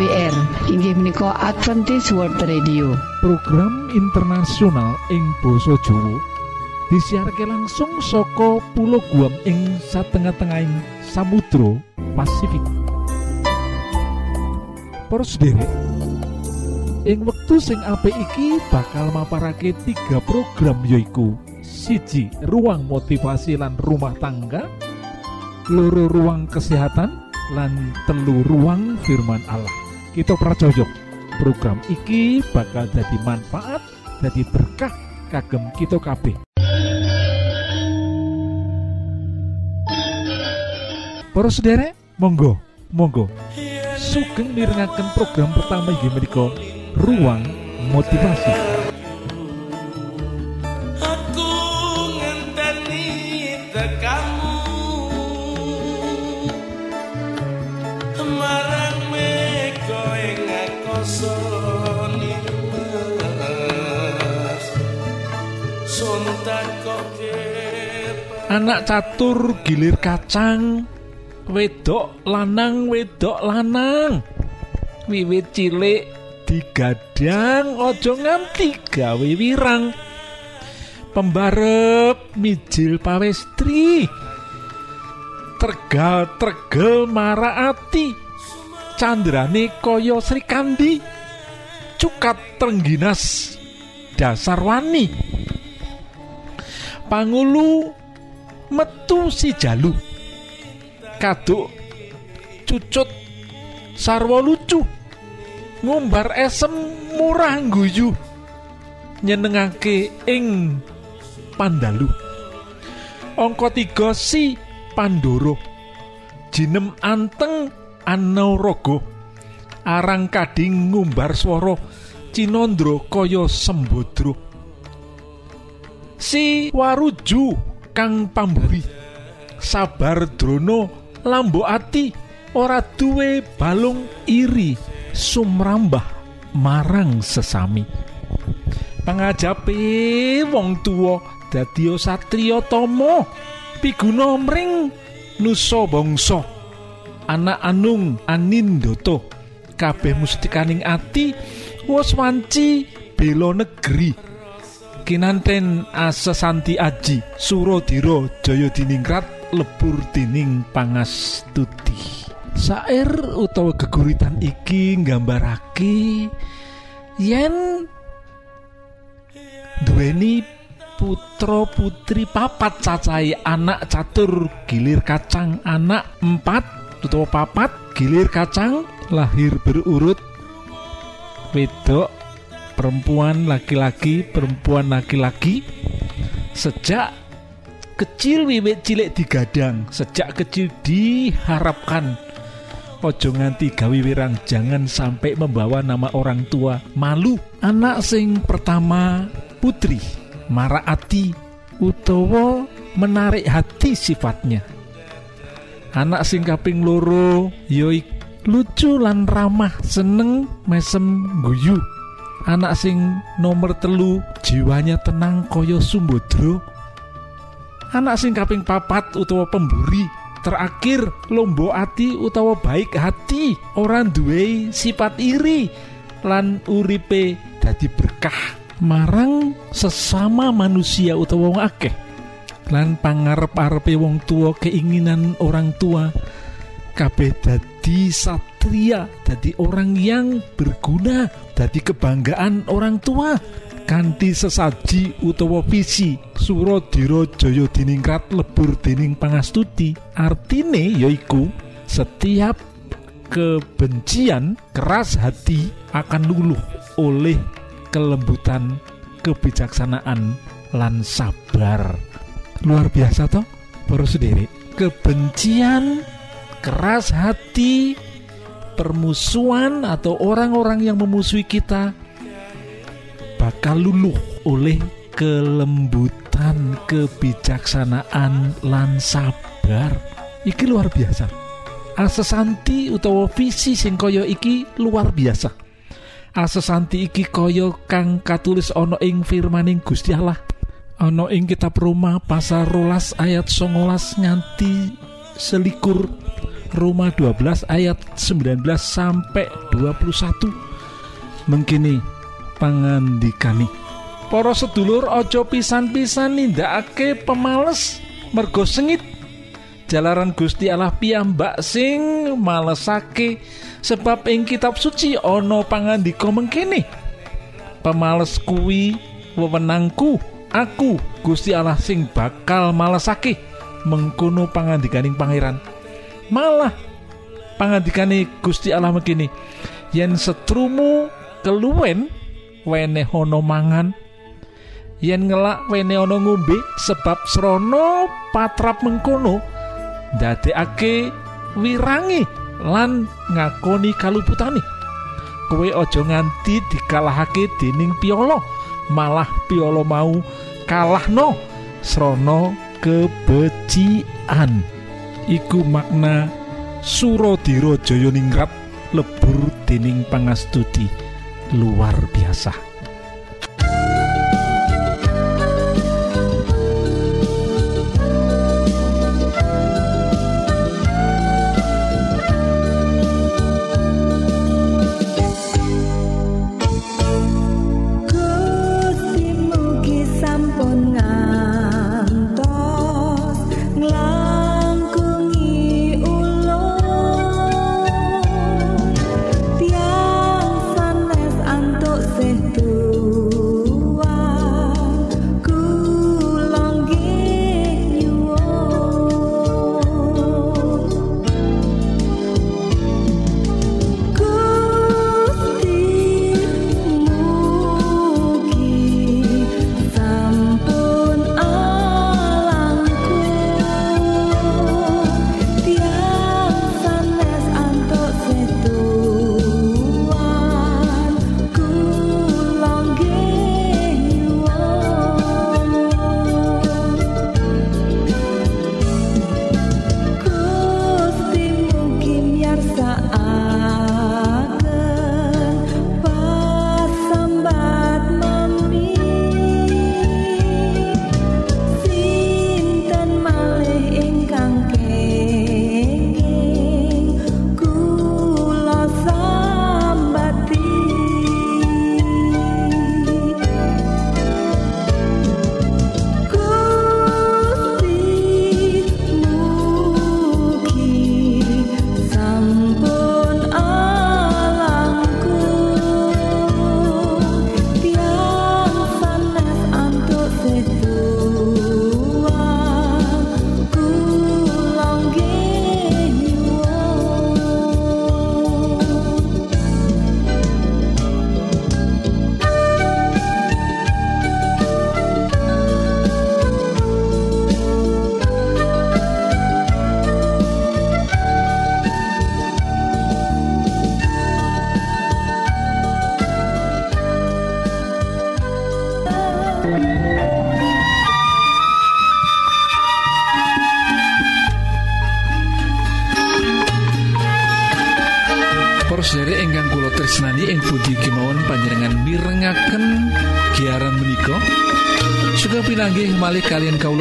AWR inggih menika Adventist World Radio. Program internasional ing Boso Jowo disiharke langsung soko pulau Guam ing satengah-tengahing Samudro Pasifik. Sendiri ing wektu sing apik iki bakal maparake tiga program yoiku siji ruang motivasi lan rumah tangga loro ruang kesehatan lan telu ruang firman Allah kita pracojok program iki bakal jadi manfaat jadi berkah kagem kita kabeh. Para sederek monggo monggo. Sugeng mirengaken program pertama inggih ruang motivasi anak catur gilir kacang wedok lanang wedok lanang. Wiwit cilik digadang ojo nganti gawe wirang. Pembarep mijil pawestri. Tergal tergel maraati. Candrane kaya Sri Kandi. Cukat trengginas dasar wani. Pangulu metu si jalu. Kaduk cucut sarwa lucu. Ngumbar esem murah guyu nyenengake ing pandalu. Angka tiga si pandoro. Jinem anteng anauraga arang kading ngumbar swara cinandra kaya sembodro si waruju kang pamburi. Sabar drono. Lambo ati. Ora duwe balung iri. Sumrambah marang sesami. Pengajape wong tuwa dadi satriya tama. Piguna mring nusa bangsa. Anak anung anindoto. Kabeh mustikaning ati. Wis wanci bela negeri kinanten asesanti aji Surodira Jaya diningrat lebur dining pangastuti. Sair utawa geguritan iki nggambarake yen duweni putra putri papat cacai anak catur gilir kacang anak empat utawa papat gilir kacang lahir berurut wedok perempuan laki-laki perempuan laki-laki sejak kecil wiwit cilik digadang sejak kecil diharapkan ojo nganti gawe wirang jangan sampai membawa nama orang tua. Malu anak sing pertama putri maraati utawa menarik hati sifatnya. Anak sing kaping loro yoik lucu lan ramah seneng mesem guyu anak sing nomor telu jiwanya tenang koyo sumbodro anak sing kaping papat utawa pemburi terakhir lombo ati utawa baik hati orang duwe sifat iri lan uripe dadi berkah. Marang sesama manusia utawa wong akeh. Lan pangarep-arepe wong tua keinginan orang tua kabeh dadi satria dadi orang yang berguna dadi kebanggaan orang tua. Kanthi sesaji utawa visi Suradira Jaya diningrat lebur dening pangastuti. Artine yaiku setiap kebencian keras hati akan luluh oleh kelembutan kebijaksanaan lan sabar. Luar biasa toh baru sendiri kebencian keras hati, permusuhan atau orang-orang yang memusuhi kita bakal luluh oleh kelembutan, kebijaksanaan lan sabar. Iki luar biasa. Asesanti utawa visi sing kaya iki luar biasa. Asesanti iki kaya kang katulis ana ing firmaning Gusti Allah. Ana ing kitab Roma pasal rolas ayat songolas nganti selikur Roma 12 ayat 19 sampai 21 mengkini pangandikani. Para sedulur ojo pisan-pisan nindakake pemales mergo sengit. Jalaran Gusti Allah piyambak sing malesake sebab ing kitab suci ana pangandika mengkene pemales kuwi wewenangku aku Gusti Allah sing bakal malesake. Mengkono pangandikaning pangeran malah pangandikane Gusti Allah mengkene yen setrumu keluwen wenehono mangan. Yen ngelak wene ana ngombe sebab srana patrap mengkono ndadekake wirangi lan ngakoni kaluputane. Kowe aja nganti dikalahake dening piolo malah piolo mau kalahno srana kebecikan iku makna Suradira Jayaningrat lebur dening pangastuti luar biasa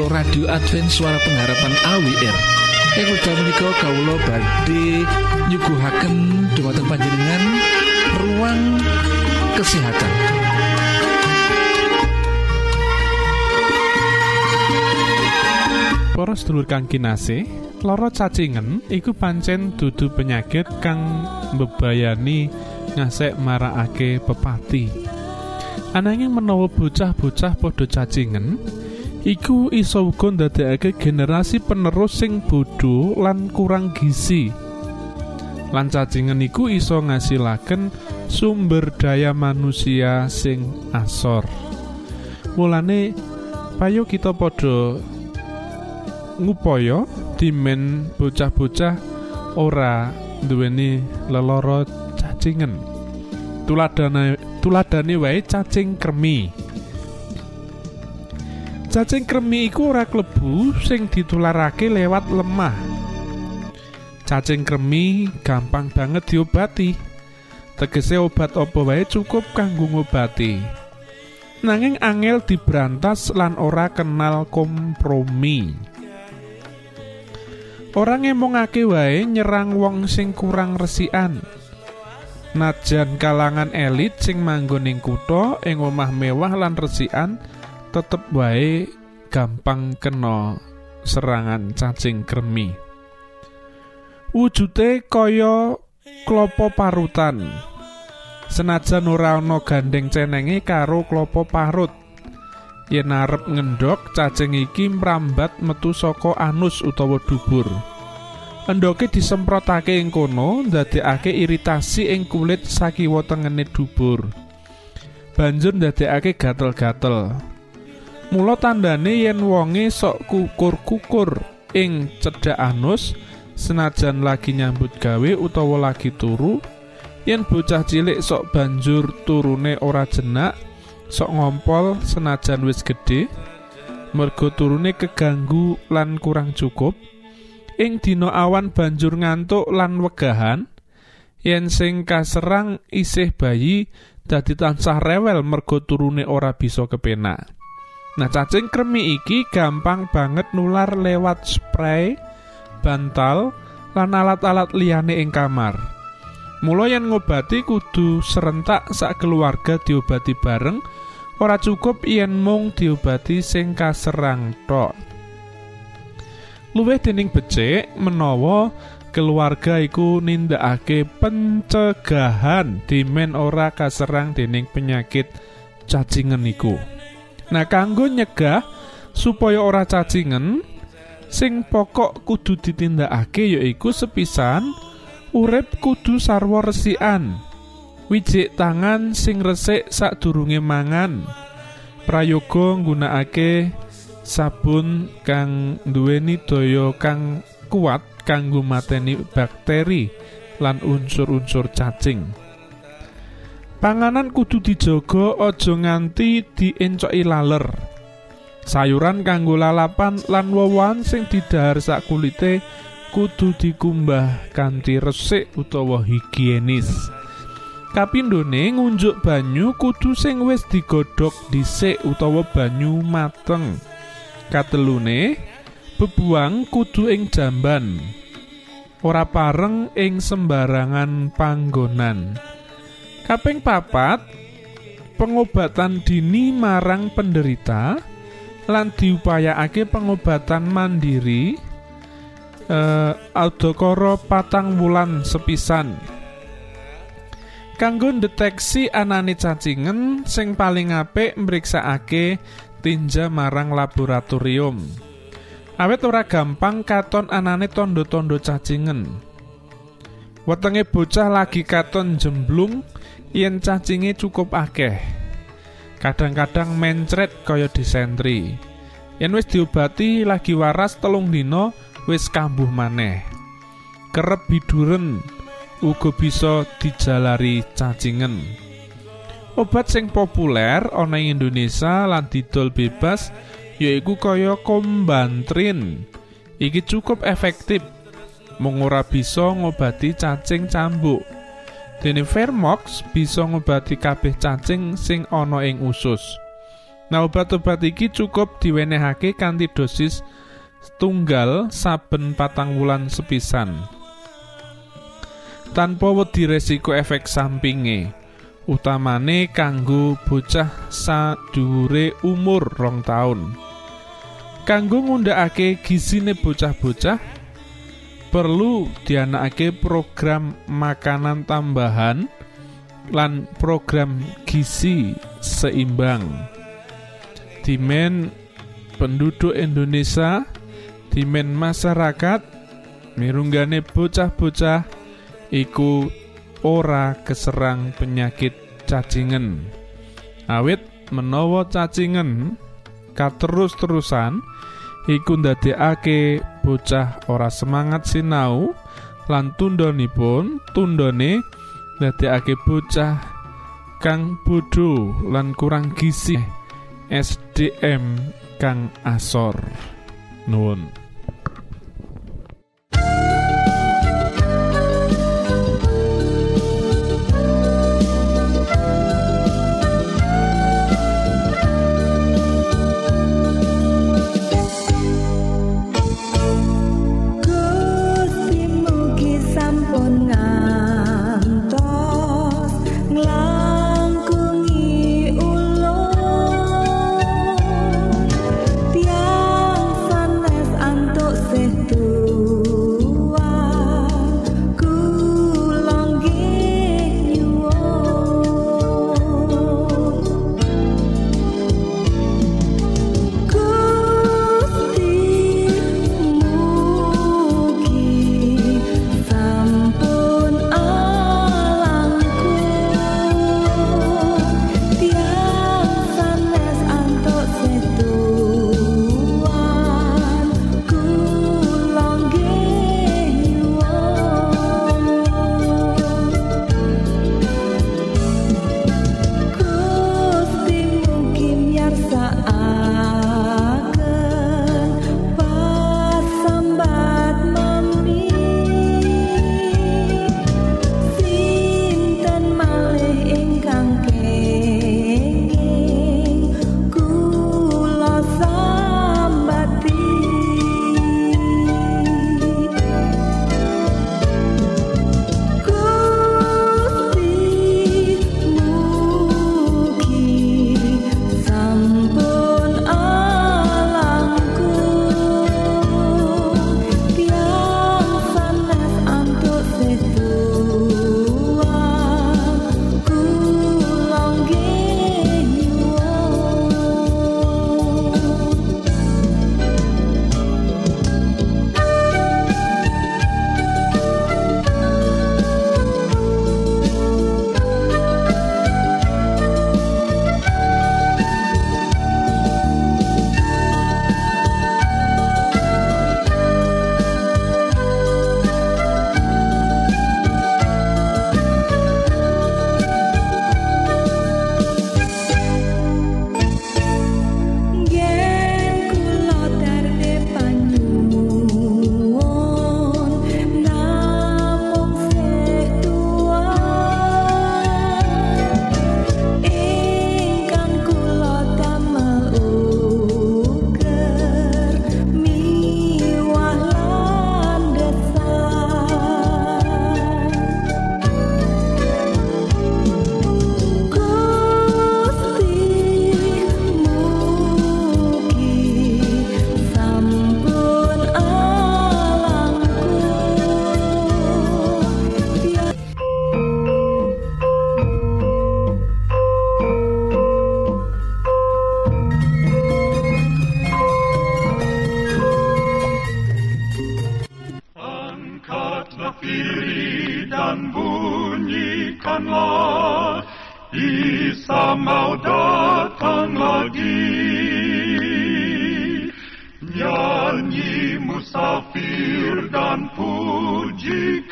radio Advent suara pengharapan AWR Ing wekdal menika kawula badhe nyuguhaken dumateng panjenengan ruang kesehatan Para sedulur kang kinasih, lara cacingen iku pancen dudu penyakit kang mbebayani ngasek marakake pepati. Ananging menawa bocah-bocah padha cacingen, iku iso uga ndadekake generasi penerus sing bodho lan kurang gizi. Lan cacingen iku iso ngasilaken sumber daya manusia sing asor. Mulane payo kita padha ngupaya dimen bocah-bocah ora duweni leloro cacingen. Tuladane tuladane wae cacing kremi. Cacing kremi iku ora klebu sing ditularake lewat lemah. Cacing kremi gampang banget diobati. Tegese obat apa wae cukup kanggo ngobati. Nanging angel diberantas lan ora kenal kompromi. Ora ngemongake wae nyerang wong sing kurang resikan. Najan kalangan elit sing manggon ing kutha ing omah mewah lan resikan tetep wae gampang kena serangan cacing kremi. Wujute kaya klopo parutan. Senajan ora ana gandeng cenenge karo klopo parut. Yen arep ngendhok, cacing iki mrambat metu saka anus utawa dubur. Endoke disemprotake ing kono ndadekake iritasi ing kulit sakiwa tengene dubur. Banjur ndadekake gatel-gatel. Mula tandane yen wonge sok kukur-kukur ing cedhak anus senajan lagi nyambut gawe utawa lagi turu yen bocah cilik sok banjur turune ora jenak sok ngompol senajan wis gedhe mergo turune keganggu lan kurang cukup. Ing dina awan banjur ngantuk lan wegahan yen sing kaserang isih bayi dadi tansah rewel mergo turune ora bisa kepenak Nah, cacing kremi iki gampang banget nular lewat spray, bantal, lan alat-alat liyane ing kamar. Mula yen ngobati kudu serentak sak keluarga diobati bareng, ora cukup yen mung diobati sing kaserang tok. Luwih dening becik menawa keluarga iku nindakake pencegahan dimen ora kaserang dening penyakit cacingen iku. Nah, kanggo nyegah supaya ora cacingen, sing pokok kudu ditindakake yaiku sepisan urip kudu sarwa resikan. Wijik tangan sing resik sadurunge mangan. Prayoga nggunakake sabun kang duweni daya kang kuat kanggo mateni bakteri lan unsur-unsur cacing. Panganan kudu dijaga aja nganti diencoki laler. Sayuran kanggo lalapan lan wowan sing didhahar sak kulite kudu dikumbah kanthi resik utawa higienis. Kapindhone ngunjuk banyu kudu sing wis digodhog dhisik utawa banyu mateng. Katelune bebuang kudu ing jamban. Ora pareng ing sembarangan panggonan. Kaping papat, pengobatan dini marang penderita lan diupayakake pengobatan mandiri eh, aldokoro patang wulan sepisan. Kanggo deteksi anane cacingen sing paling apik mriksakake tinja marang laboratorium. Awet ora gampang katon anane tondo-tondo cacingen. Wetenge bocah lagi katon jemblung yen cacinge cukup akeh. Kadang-kadang mencret kaya disentri. Yen wis diobati lagi waras telung dina wis kambuh maneh. Kerep biduren uga bisa dijalari cacingen. Obat sing populer ana ing Indonesia lan didol bebas yaiku kaya kombantrin. Iki cukup efektif mung ora bisa ngobati cacing cambuk. Dene Vermox bisa ngobati kabeh cacing sing ana ing usus. Nah, obat-obat iki cukup diwenehake kanthi dosis tunggal saben patang wulan sepisan. Tanpa wedi resiko efek sampinge, utamane kanggo bocah sadhuwure umur rong taun. Kanggo ngundhakake gizine bocah-bocah, perlu dianakake program makanan tambahan lan program gizi seimbang. Dimen penduduk Indonesia, dimen masyarakat, mirunggane bocah-bocah iku ora keserang penyakit cacingen. Awit menawa cacingen katerus-terusan iku ndadekake bocah ora semangat sinau lan tundhonipun tundhone ndadekake bocah kang bodho lan kurang gizi SDM kang asor. Nuwun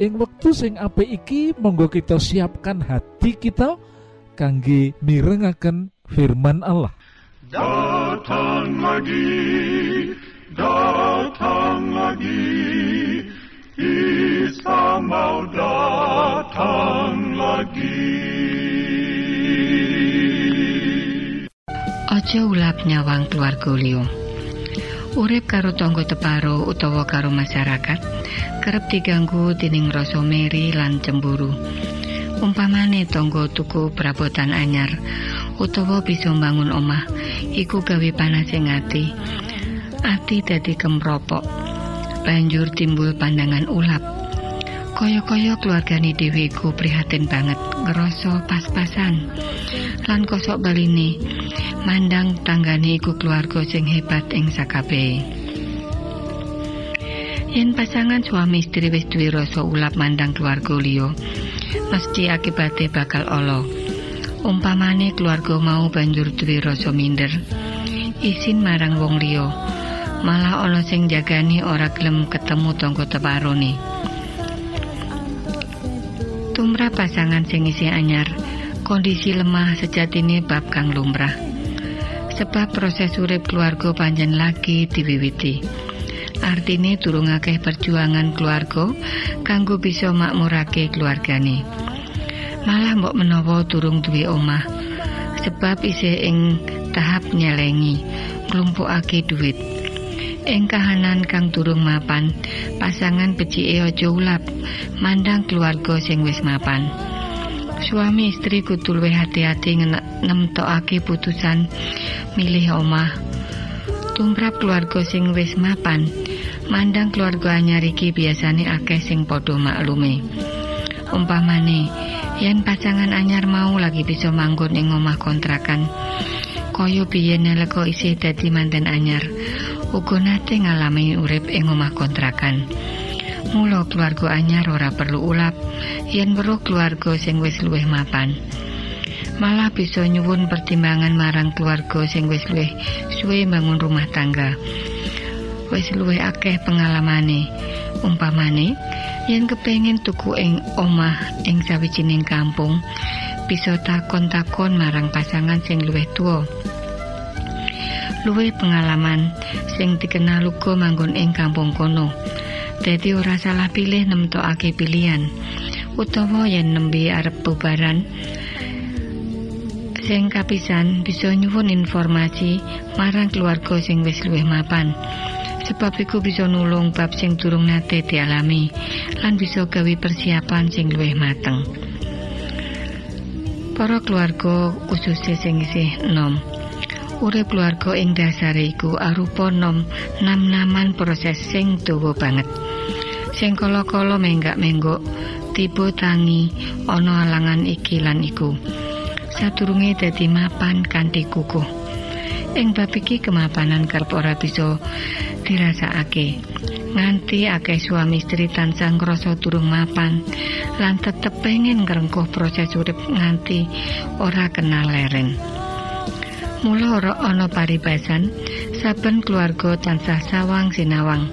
ing wektu sing apik iki monggo kita siapkan hati kita kangge mirengaken firman Allah Datang lagi, datang lagi, Isa mau datang lagi. Aja ulap nyawang keluarga liya. Urip karo tangga teparo utawa karo masyarakat kerep diganggu dening rasa meri lan cemburu. Umpamane tangga tuku perabotan anyar utawa bisa mbangun omah iku gawe panasing ati. Ati dadi kemropok. Banjur timbul pandangan ulap. Kaya-kaya keluargane dhewe iku prihatin banget ngerasa pas-pasan. Lan kosok baline mandang tanggane iku keluarga sing hebat ing sakabehe. Yen pasangan suami istri wis duwe rasa ulap mandang keluarga liya, mesti akibate bakal ala. Umpamane keluarga mau banjur duwe rasa minder, isin marang wong liya. Malah ana sing jagani ora gelem ketemu tangga teparone. Tumrap pasangan sing isih anyar, kondisi lemah sejatine bab kang lumrah. Sebab proses urip keluarga panjen lagi diwiwiti. Artine durung akeh perjuangan keluarga kanggo bisa makmurake keluargane. Malah mbok menawa durung duwe omah sebab isih ing tahap nyelengi nglumpukake duit. Ing kahanan kang durung mapan, pasangan becike aja ulap mandang keluarga sing wis mapan. Suami istri kudu luwih hati-hati nemtokake putusan milih omah. Tumrap keluarga sing wis mapan, mandang keluarga anyar iki biasane akeh sing padha maklume. Umpamane, yen pasangan anyar mau lagi bisa manggon ing omah kontrakan, kaya biyen nalika isih dadi manten anyar, uga nate ngalami urip ing omah kontrakan. Mula keluarga anyar ora perlu ulap yen weruh keluarga sing wis luwih mapan. Malah bisa nyuwun pertimbangan marang keluarga sing wis luwih suwe bangun rumah tangga. Wis luwih akeh pengalamane. Umpamane, yen kepengin tuku ing omah ing sawijining kampung, bisa takon-takon marang pasangan sing luwih tuwa. Luwih pengalaman sing dikenal uga manggon ing kampung kono. Dadi ora salah pilih nemtokake pilihan. Utawa yen nembe arep bubaran, sing kapisan bisa nyuwun informasi marang keluarga sing wis luwih mapan. Sebab iku bisa nulung bab sing durung nate dialami lan bisa gawe persiapan sing luwih mateng. Para keluarga khususnya sing isih enom. Urip keluarga ing dasare iku arupa nom nam-naman proses sing dawa banget. Sing kala-kala menggak-menggok tiba tangi ana alangan iki lan iku. Sadurunge dadi mapan kanthi kukuh. Ing bab iki kemapanan kerep ora bisa dirasakake. Nganti akeh suami istri tansah ngrasa durung mapan lan tetep pengen ngrengkuh proses urip nganti ora kenal leren. Mula ora ana paribasan, saben keluarga tansah sawang sinawang.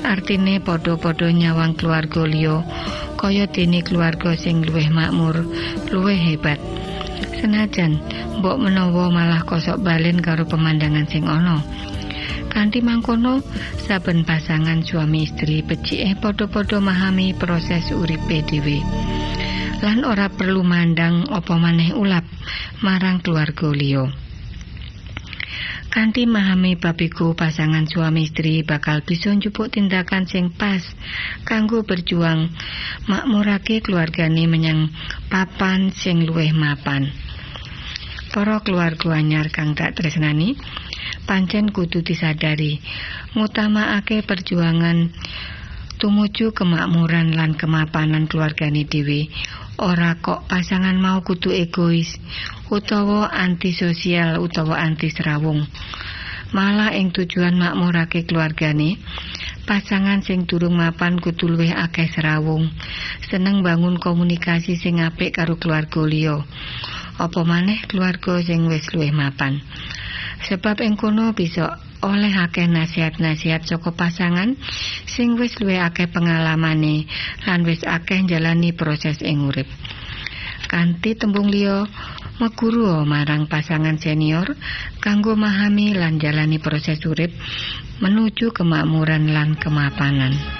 Artine padha-padha nyawang keluarga liya kaya dene keluarga sing luwih makmur, luwih hebat. Senajan mbok menawa malah kosok balen karo pemandangan sing ana. Kanthi mangkono, saben pasangan suami istri becike padha-padha memahami proses uripe dhewe. Lan ora perlu mandang apa maneh ulap marang keluarga liya. Kanthi memahami bab iku pasangan suami istri bakal bisa njupuk tindakan sing pas kanggo berjuang makmurake keluargane menyang papan sing luwih mapan. Para keluarga anyar kang tak tresnani, pancen kudu disadari ngutamaake perjuangan tumuju kemakmuran lan kemapanan keluargane dhewe. Ora kok pasangan mau kudu egois utawa antisosial utawa anti serawung. Malah ing tujuan makmurake keluargane, pasangan sing durung mapan kudu luwih akeh serawung. Seneng bangun komunikasi sing apik karo keluarga liya. Apa maneh keluarga sing wis luwih mapan. Sebab ing kono bisa oleh akeh nasihat-nasihat saka pasangan sing wis luwih akeh pengalamane lan wis akeh proses ing urip. Kanthi tembung liya meguru marang pasangan senior kanggo memahami lan jalani proses urip menuju kemakmuran lan kemapanan.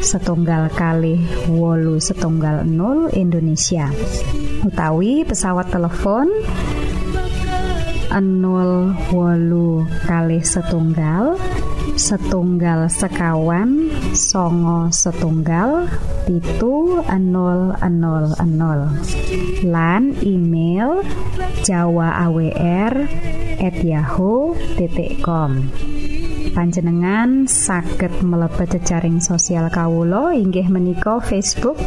setunggal kali wolu setunggal 0 Indonesia. Utawi pesawat telepon 0 wolu kali setunggal setunggal sekawan songo setunggal pitu 000 lan email jawa awr at yahoo.com panjenengan saged mlebet jejaring sosial Kawulo inggih menika Facebook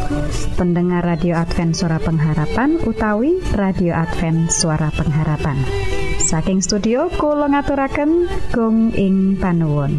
pendengar radio Advent suara pengharapan utawi radio Advent suara pengharapan. Saking studio kula ngaturaken gong ing panuwun